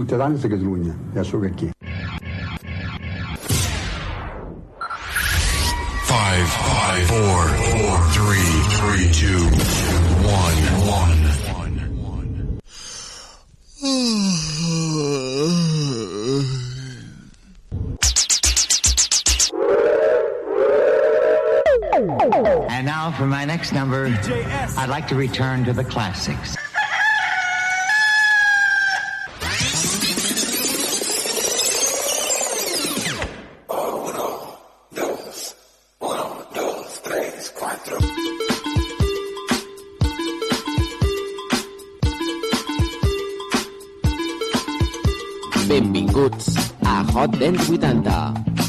sound. Ciutadans de Catalunya, ja sóc aquí. Five, five, four, four, three, three, two, one, one, one. And now for my next number, I'd like to return to the classics.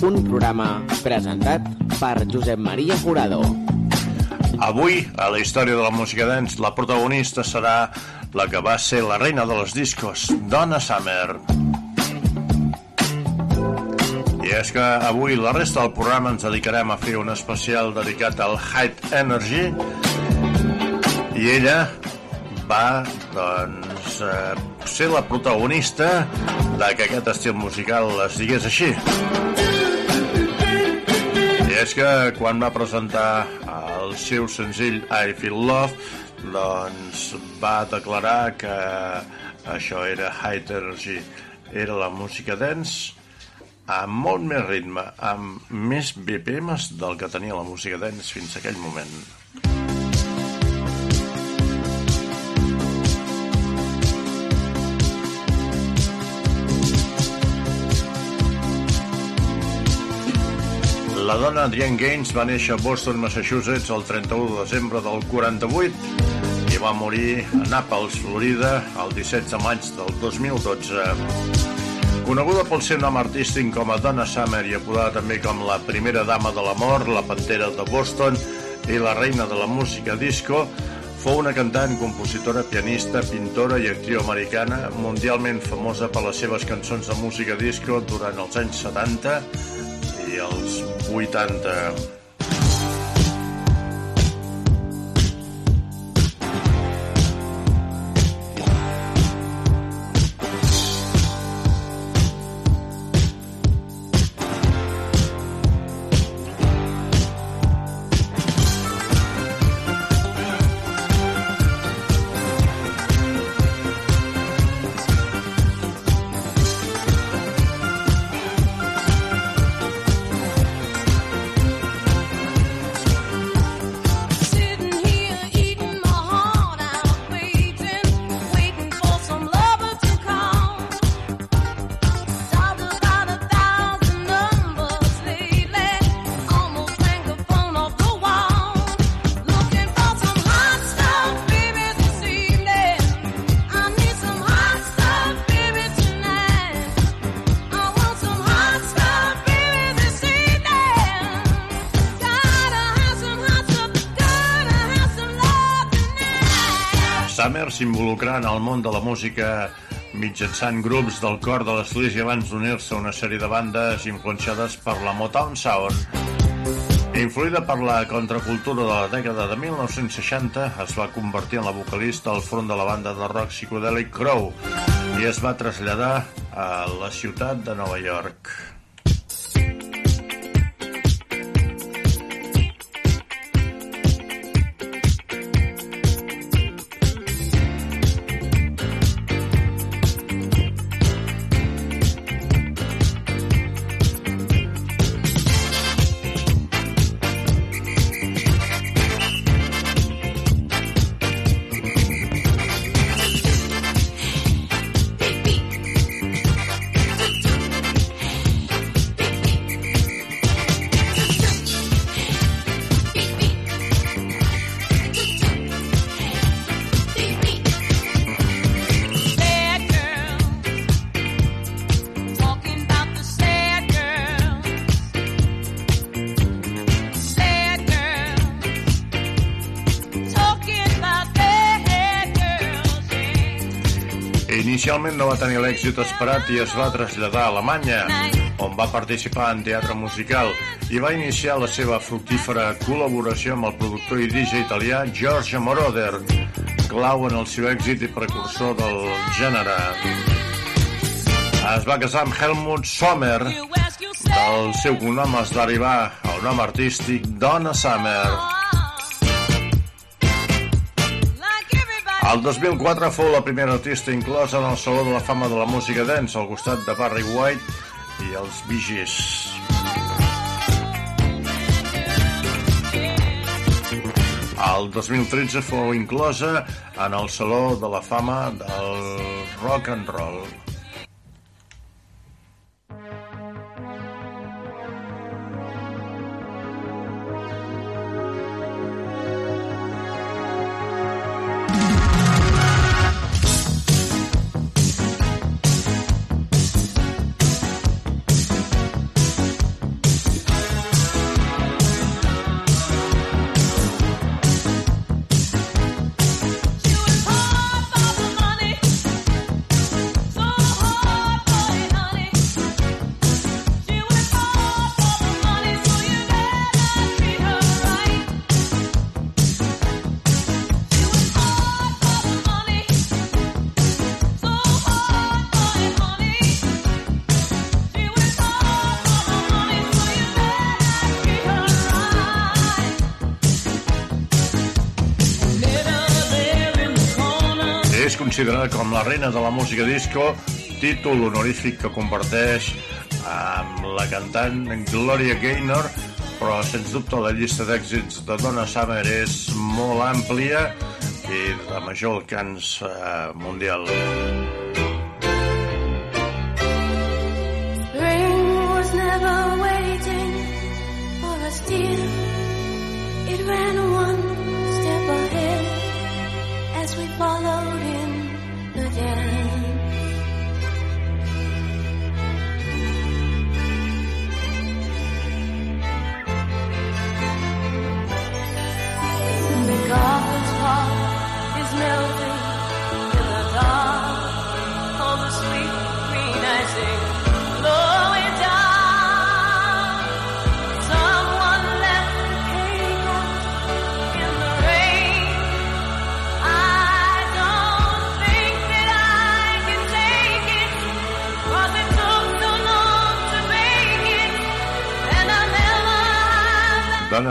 Un programa presentat per Josep Maria Jurado. Avui, a la història de la música dance, la protagonista serà la que va ser la reina de los discos, Donna Summer. I és que avui la resta del programa ens dedicarem a fer un especial dedicat al High Energy i ella va, doncs, eh, ser la protagonista de que aquest estil musical es digués així. És que quan va presentar el seu senzill I Feel Love, doncs va declarar que això era high energy, era la música dance amb molt més ritme, amb més BPMs del que tenia la música dance fins aquell moment. La dona Adrienne Gaines va néixer a Boston, Massachusetts, el 31 de desembre del 48 i va morir a Naples, Florida, el 17 de maig del 2012. Coneguda pel seu nom artístic com a Donna Summer i apodada també com la primera dama de l'amor, la pantera de Boston i la reina de la música disco, fou una cantant, compositora, pianista, pintora i actriu americana mundialment famosa per les seves cançons de música disco durant els anys 70 i els 80. S'involucrà en el món de la música mitjançant grups del cor de l'església abans d'unir-se a una sèrie de bandes influenciades per la Motown Sound. Influïda per la contracultura de la dècada de 1960, es va convertir en la vocalista al front de la banda de rock psicodèlic Crow i es va traslladar a la ciutat de Nova York. finalment no va tenir l'èxit esperat i es va traslladar a Alemanya, on va participar en teatre musical i va iniciar la seva fructífera col·laboració amb el productor i DJ italià Giorgio Moroder, clau en el seu èxit i precursor del gènere. Es va casar amb Helmut Sommer, del seu cognom es derivà al nom artístic Donna Summer. El 2004 fou la primera artista inclosa en el Saló de la Fama de la Música Dance al costat de Barry White i els Vigis. El 2013 fou inclosa en el Saló de la Fama del Rock and Roll. com la reina de la música disco, títol honorífic que comparteix amb la cantant Gloria Gaynor, però sens dubte la llista d'èxits de Donna Summer és molt àmplia i de major alcance eh, mundial.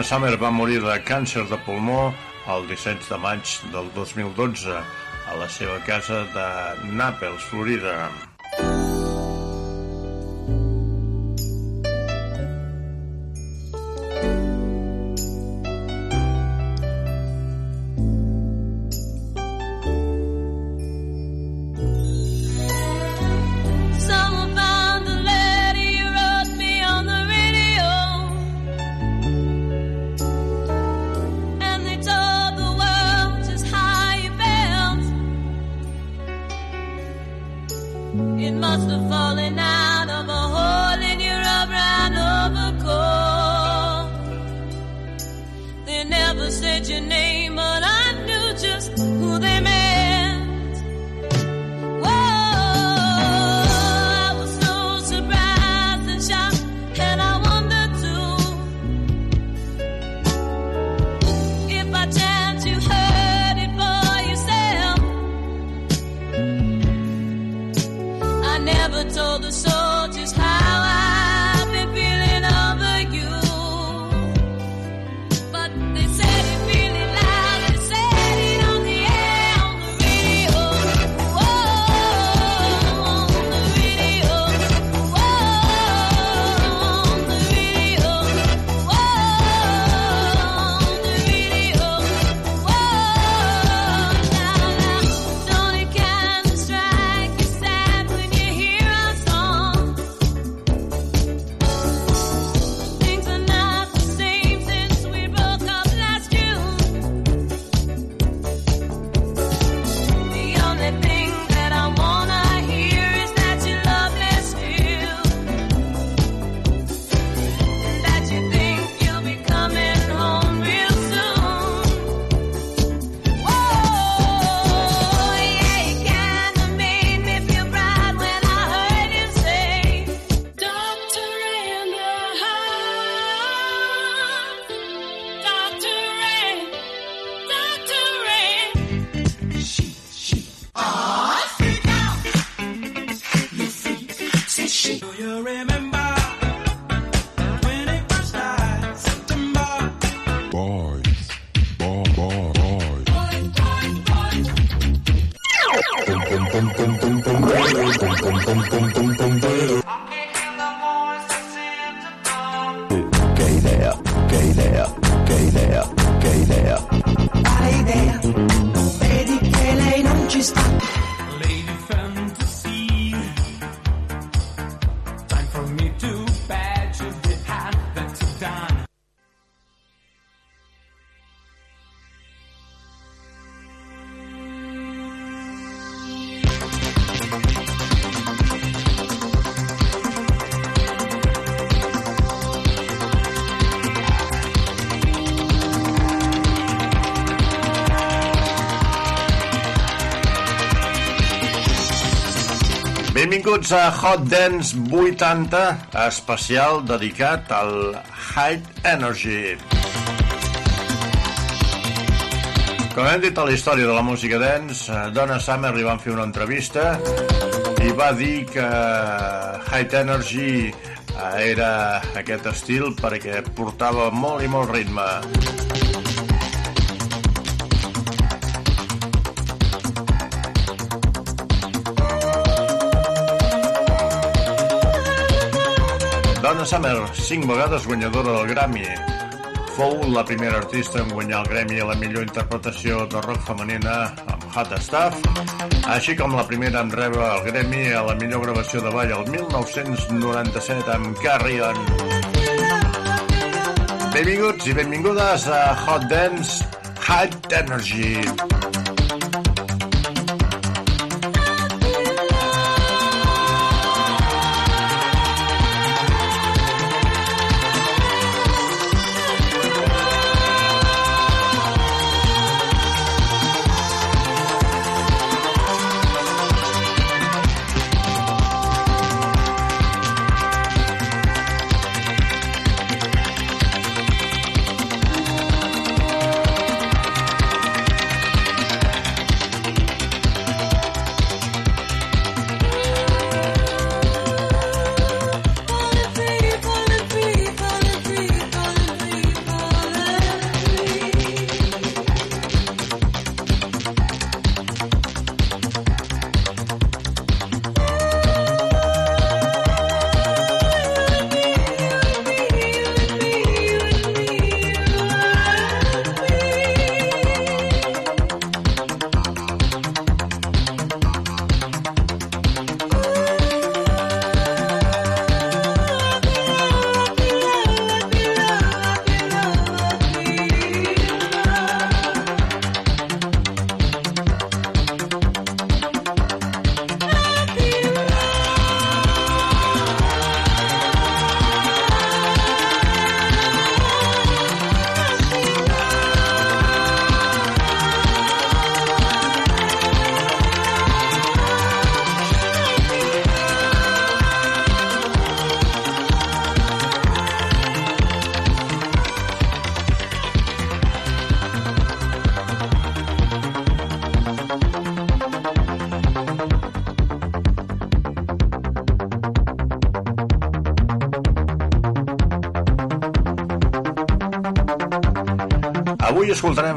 Dana Summer va morir de càncer de pulmó el 17 de maig del 2012 a la seva casa de Naples, Florida. the sun. Benvinguts a Hot Dance 80, especial dedicat al High Energy. Com hem dit a la història de la música dance, eh, Donna Summer li van fer una entrevista i va dir que High Energy eh, era aquest estil perquè portava molt i molt ritme. Donna Summer, cinc vegades guanyadora del Grammy. Fou la primera artista en guanyar el Grammy a la millor interpretació de rock femenina amb Hot Stuff, així com la primera en rebre el Grammy a la millor gravació de ball el 1997 amb Carry On. Benvinguts i benvingudes a Hot Dance Hot Energy.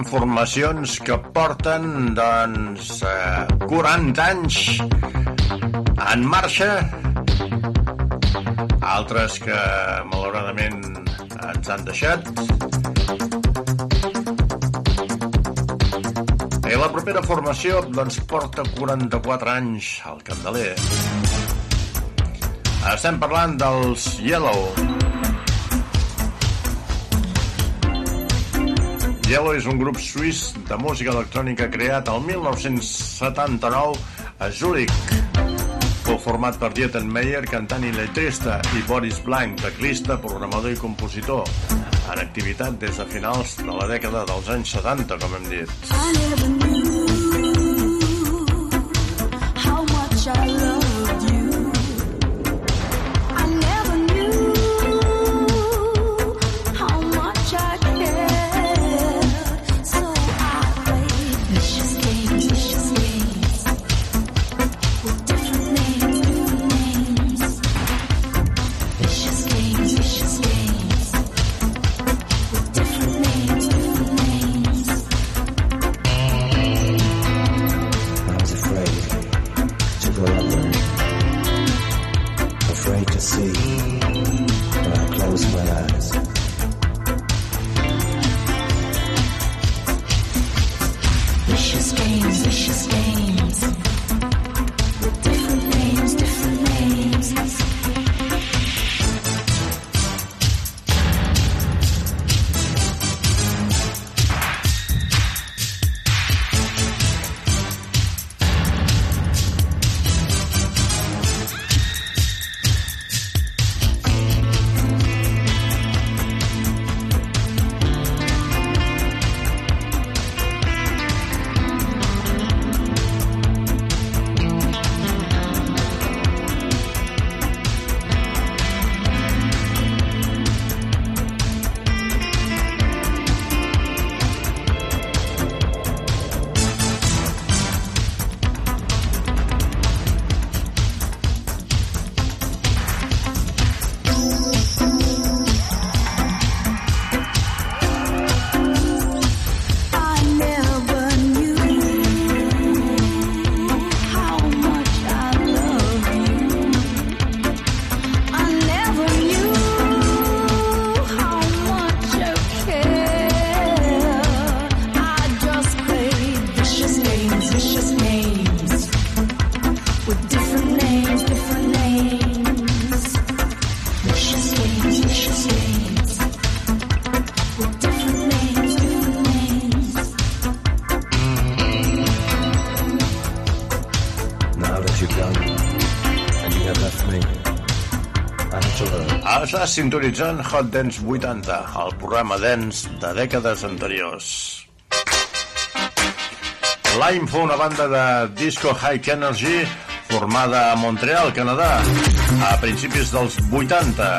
Formacions que porten, doncs, eh, 40 anys en marxa, altres que, malauradament, ens han deixat. I la propera formació, doncs, porta 44 anys al Candeler. Estem parlant dels Yellow. Yellow és un grup suís de música electrònica creat el 1979 a Zurich. Fou format per Dieter Meyer, cantant i letrista, i Boris Blank, teclista, programador i compositor, en activitat des de finals de la dècada dels anys 70, com hem dit. Sintonitzant Hot Dance 80, el programa dance de dècades anteriors. Lime fou una banda de disco high energy formada a Montreal, Canadà, a principis dels 80.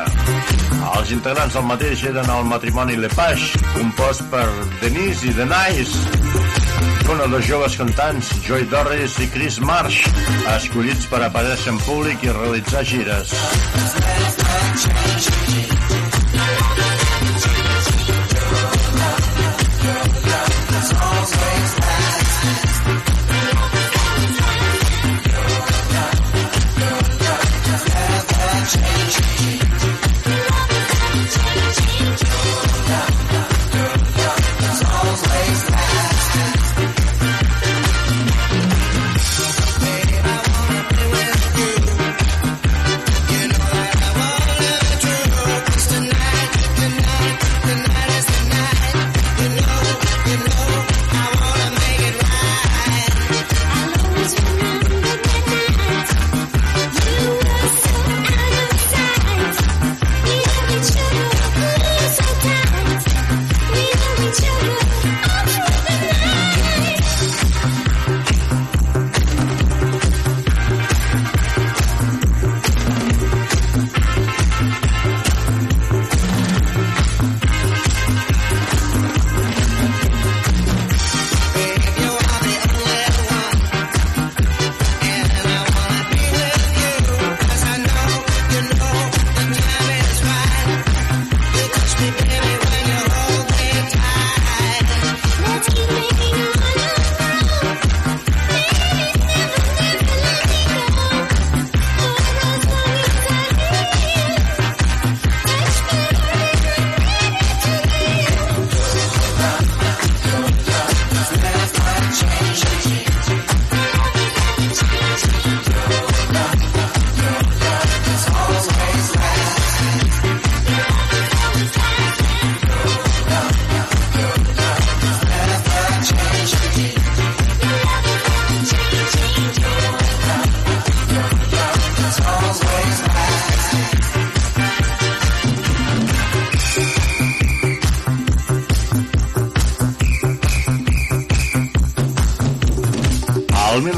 Els integrants del mateix eren el matrimoni Lepage, compost per Denise i The Nice, una de dos joves cantants, Joy Dorris i Chris Marsh, escollits per aparèixer en públic i realitzar gires. El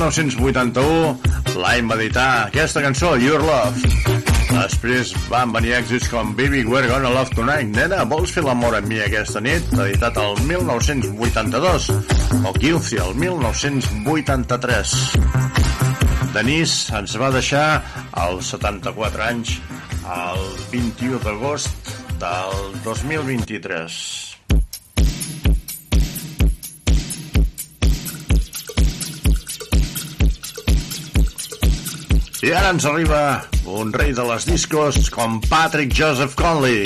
1981 l'any va editar aquesta cançó, Your Love. Després van venir èxits com Baby We're Gonna Love Tonight, Nena, vols fer l'amor amb mi aquesta nit? Editat el 1982. O Guilty, el 1983. Denise ens va deixar als 74 anys el 21 d'agost del 2023. I ara ens arriba un rei de les discos com Patrick Joseph Conley,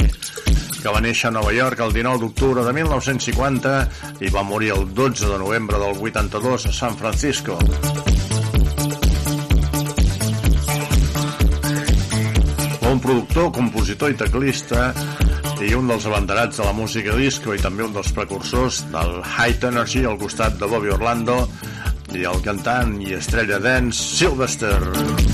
que va néixer a Nova York el 19 d'octubre de 1950 i va morir el 12 de novembre del 82 a San Francisco. Un productor, compositor i teclista i un dels abanderats de la música disco i també un dels precursors del High Energy al costat de Bobby Orlando i el cantant i estrella dance Sylvester.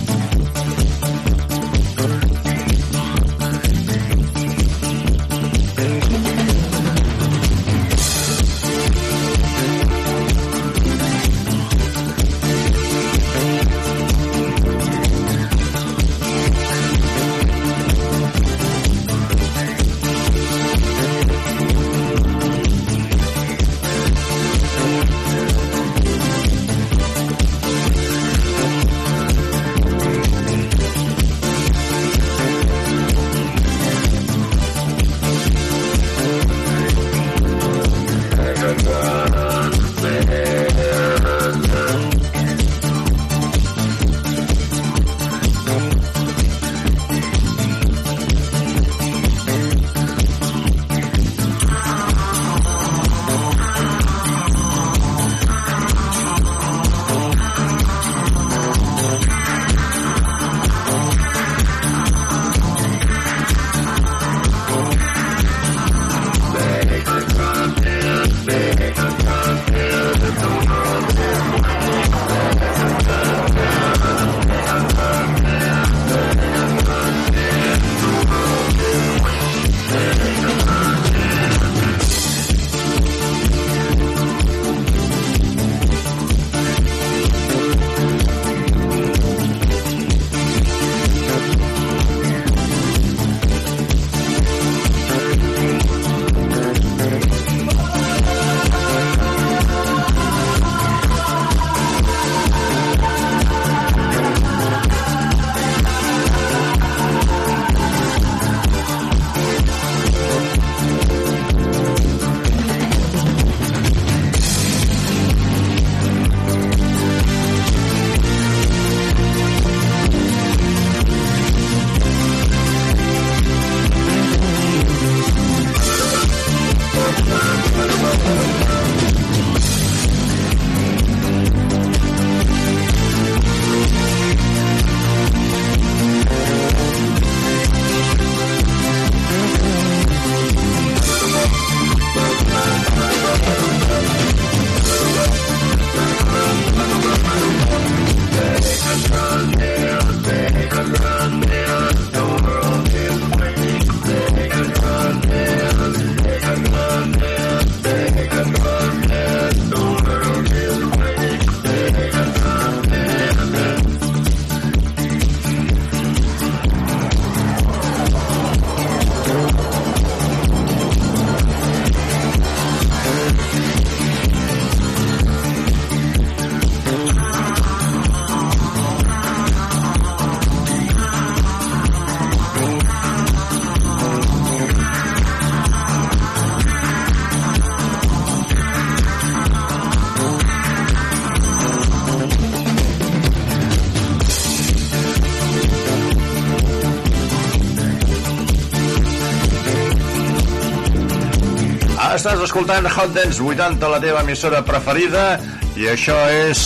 Estàs escoltant Hot Dance 80, la teva emissora preferida, i això és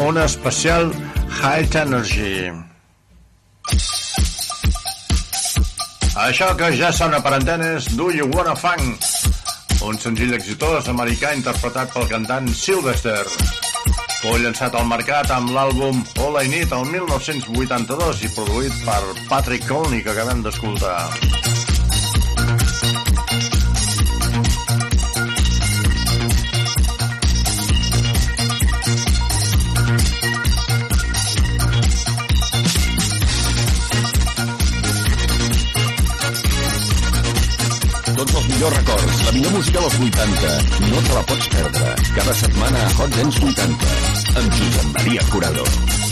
un especial High Energy. Això que ja sona per antenes, Do You Wanna Funk? Un senzill exitós americà interpretat pel cantant Sylvester. Fou llançat al mercat amb l'àlbum All I Need el 1982 i produït per Patrick Conley, que acabem d'escoltar. Millors records, la millor música dels 80. No te la pots perdre. Cada setmana a Hot Dance 80. Amb Josep Maria Curado.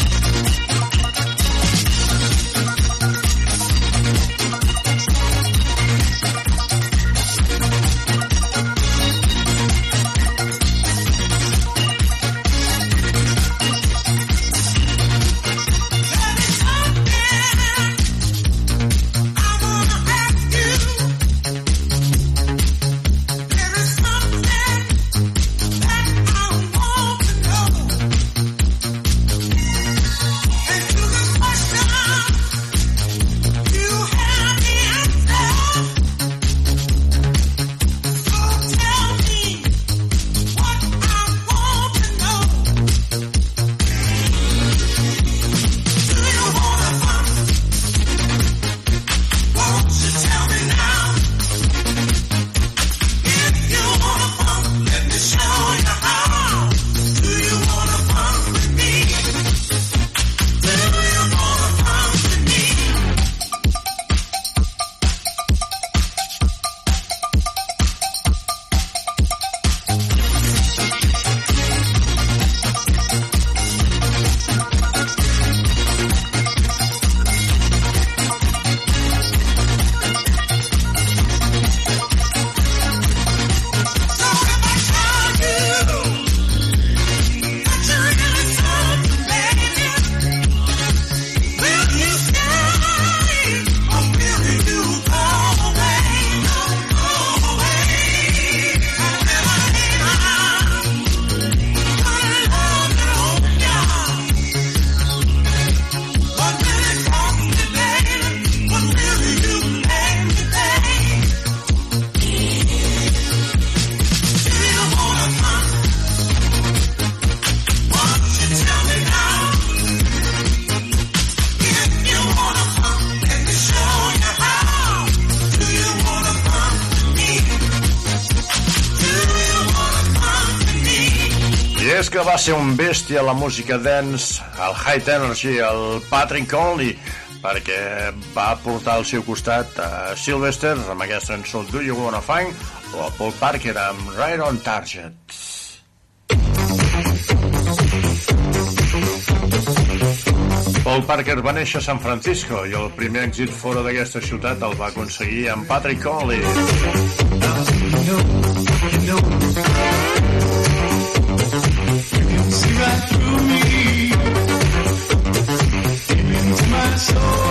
Ser un bèstia la música dance, el High Energy, el Patrick Conley, perquè va portar al seu costat a Sylvester amb aquesta cançó Do You Wanna Find o a Paul Parker amb Right on Target. Paul Parker va néixer a San Francisco i el primer èxit fora d'aquesta ciutat el va aconseguir amb Patrick Conley. I amb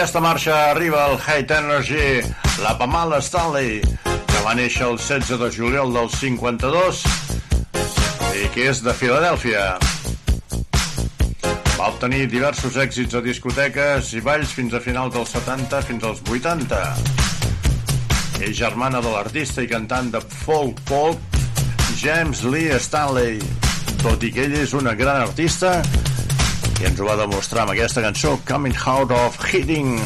aquesta marxa arriba el High Energy, la Pamela Stanley, que va néixer el 16 de juliol del 52 i que és de Filadèlfia. Va obtenir diversos èxits a discoteques i balls fins a finals dels 70 fins als 80. És germana de l'artista i cantant de folk folk James Lee Stanley. Tot i que ell és una gran artista, i ens ho va demostrar amb aquesta cançó Coming Out of Hitting.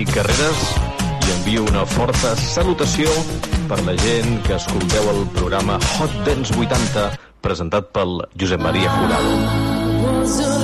Jordi Carreras i envio una forta salutació per la gent que escolteu el programa Hot Dance 80 presentat pel Josep Maria Jurado.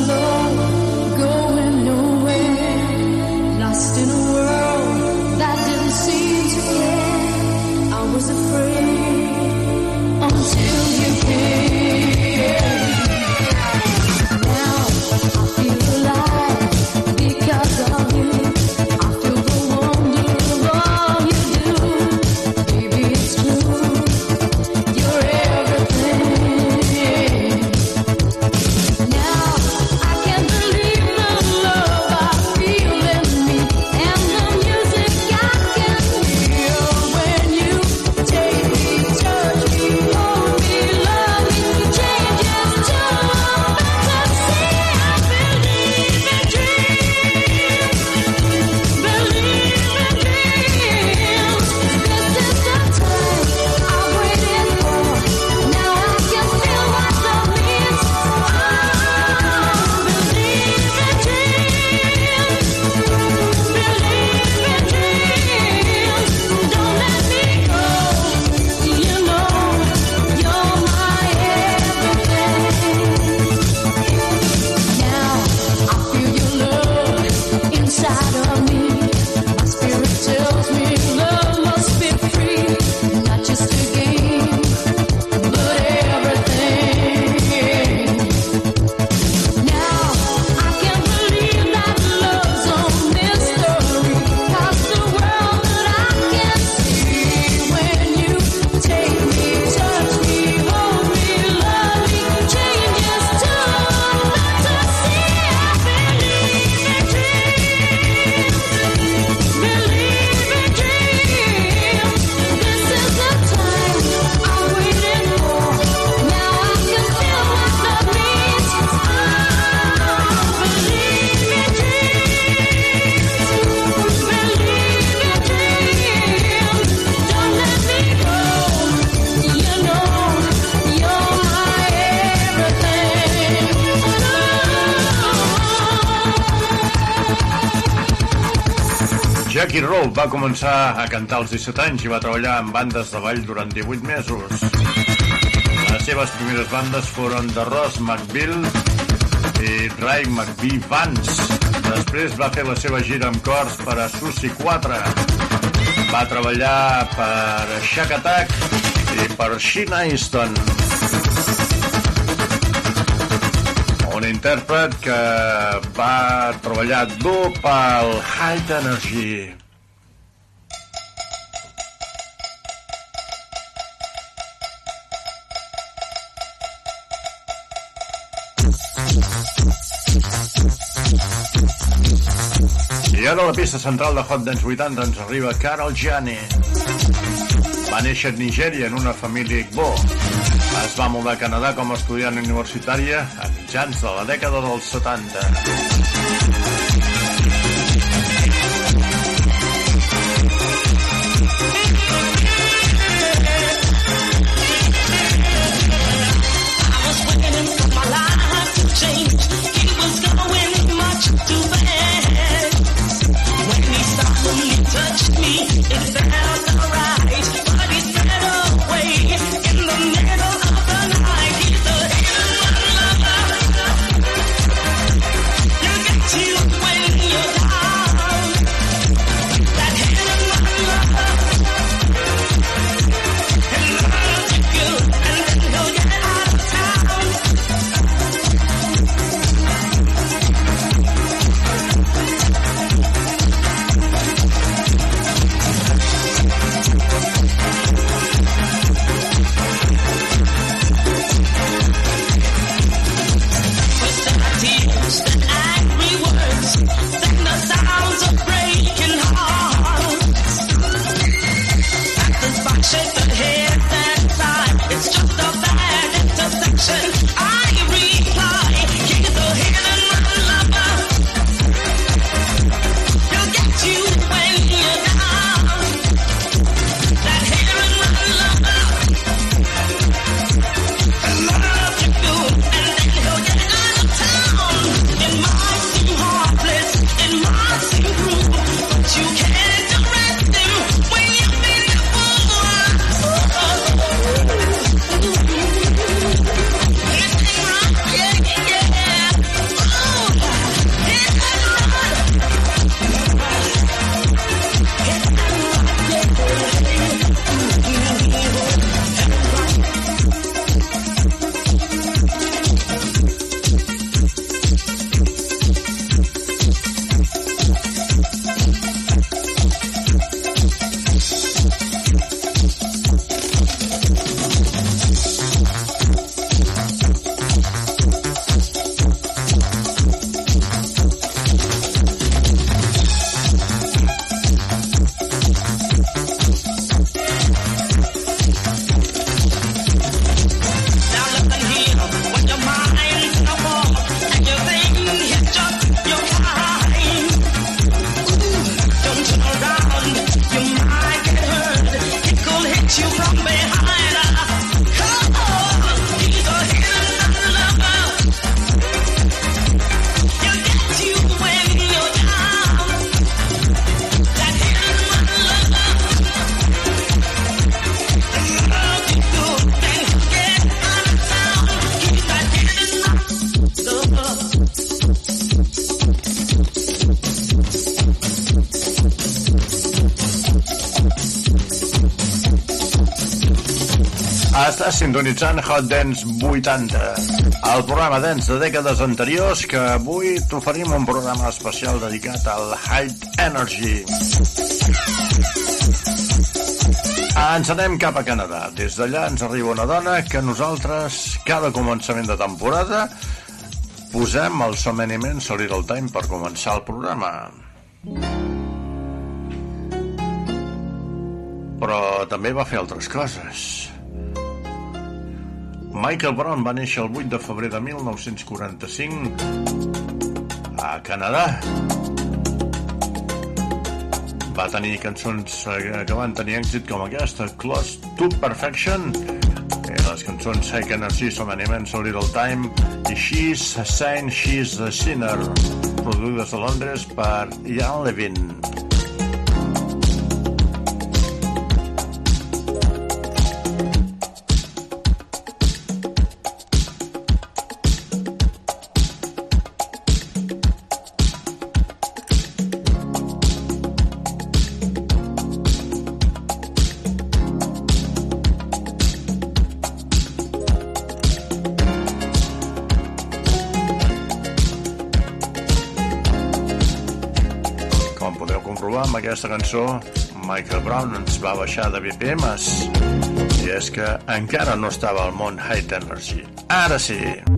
Va començar a cantar als 17 anys i va treballar en bandes de ball durant 18 mesos. Les seves primeres bandes foren de Ross McBill i Ray McBee Vance. Després va fer la seva gira amb cors per a Susi 4. Va treballar per Shack Attack i per Sheena Easton. Un intèrpret que va treballar dur pel High Energy. Ara a la pista central de Hot Dance 80 ens arriba Carol Gianni. Va néixer a Nigèria en una família Igbo. Es va mudar a Canadà com a estudiant universitària a mitjans de la dècada dels 70. Estàs sintonitzant Hot Dance 80, el programa dance de dècades anteriors que avui t'oferim un programa especial dedicat al High Energy. Ens anem cap a Canadà. Des d'allà ens arriba una dona que nosaltres, cada començament de temporada, posem el So Many Men So Little Time per començar el programa. Però també va fer altres coses. Michael Brown va néixer el 8 de febrer de 1945 a Canadà. Va tenir cançons eh, que van tenir èxit com aquesta, Close to Perfection, i les cançons I Can See So Many Men So Little Time i She's a Saint, She's a Sinner, produïdes a Londres per Ian Levin. aquesta cançó, Michael Brown ens va baixar de BPMs i és que encara no estava al món High Energy. Ara sí! Ara sí!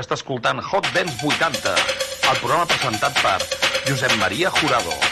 que està escoltant Hot Dance 80, el programa presentat per Josep Maria Jurado.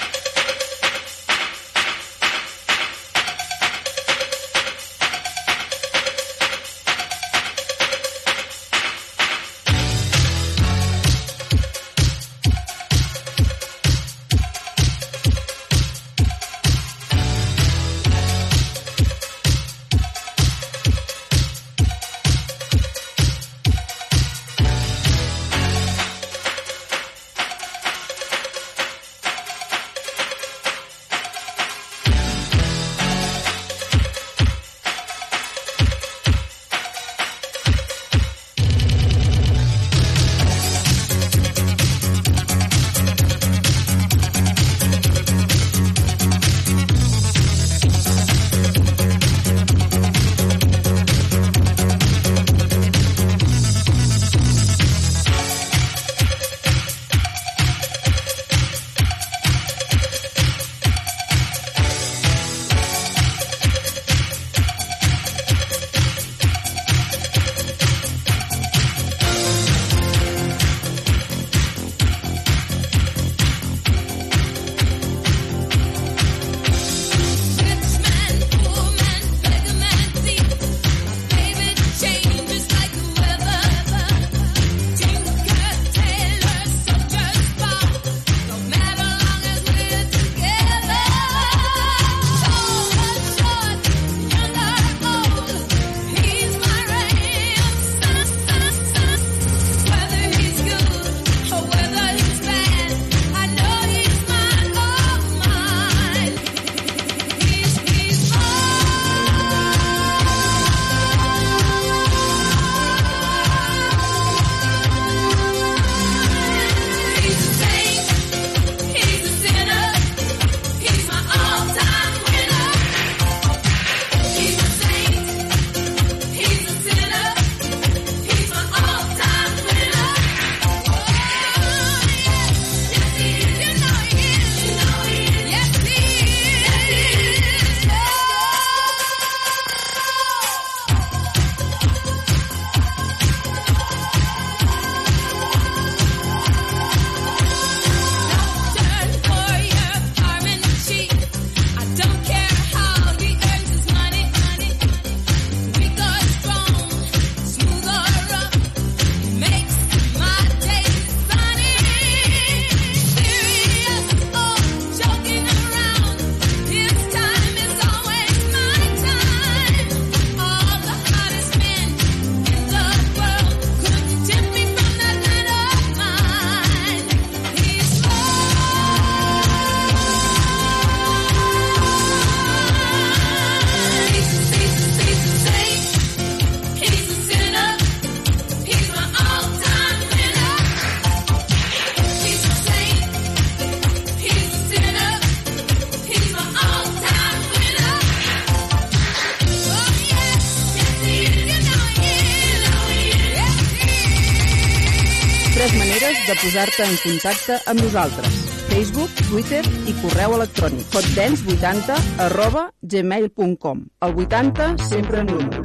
Posar-te en contacte amb nosaltres. Facebook, Twitter i correu electrònic hotdance80 arroba gmail.com El 80 sempre en número.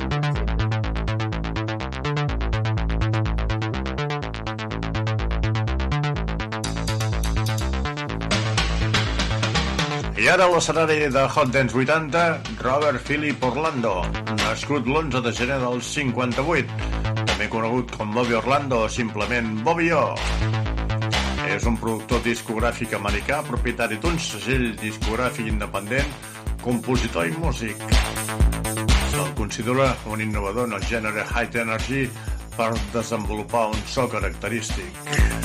I ara a l'escenari de Hot Dance 80, Robert Philip Orlando, nascut l'11 de gener del 58, també conegut com Bobby Orlando o simplement Bobby O. És un productor discogràfic americà, propietari d'un segell discogràfic independent, compositor i músic. Se'l considera un innovador en el gènere High Energy per desenvolupar un so característic.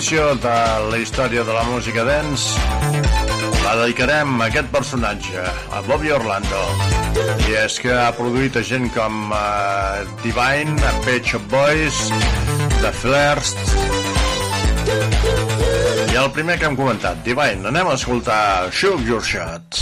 Edició de la història de la música dance la dedicarem a aquest personatge, a Bobby Orlando. I és que ha produït a gent com uh, Divine, a Page of Boys, The First... I el primer que hem comentat, Divine, anem a escoltar Shoot Your Shots.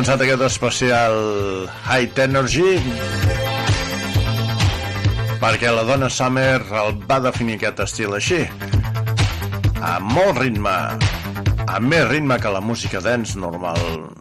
Començat aquest especial High Energy perquè la dona Summer el va definir aquest estil així. Amb molt ritme amb més ritme que la música dance normal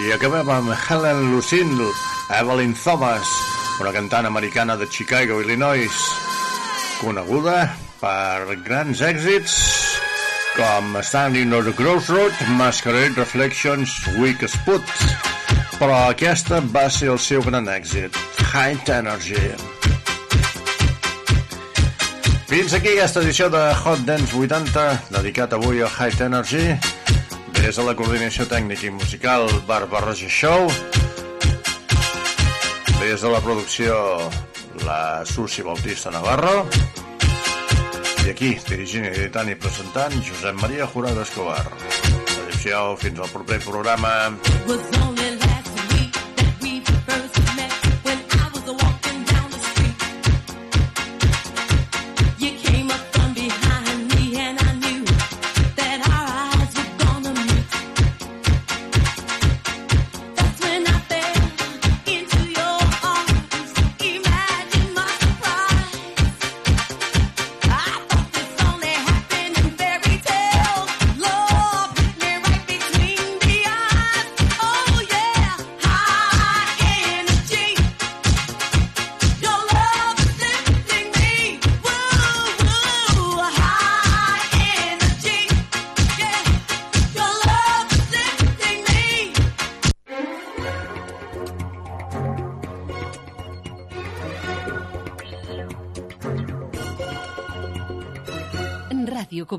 i acabem amb Helen Lucille Evelyn Thomas una cantant americana de Chicago, Illinois coneguda per grans èxits com Standing on the Crossroad, Masquerade Reflections, Weak Spot. Però aquesta va ser el seu gran èxit, High Energy. Fins aquí aquesta edició de Hot Dance 80, dedicat avui al High Energy. Des de la coordinació tècnica i musical Barbarroja Show. Des de la producció la Susi Bautista Navarro. I aquí, dirigint, editant i presentant, Josep Maria Jurado Escobar. Adéu-siau, fins al proper programa.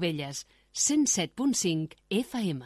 Cubelles, 107.5 FM.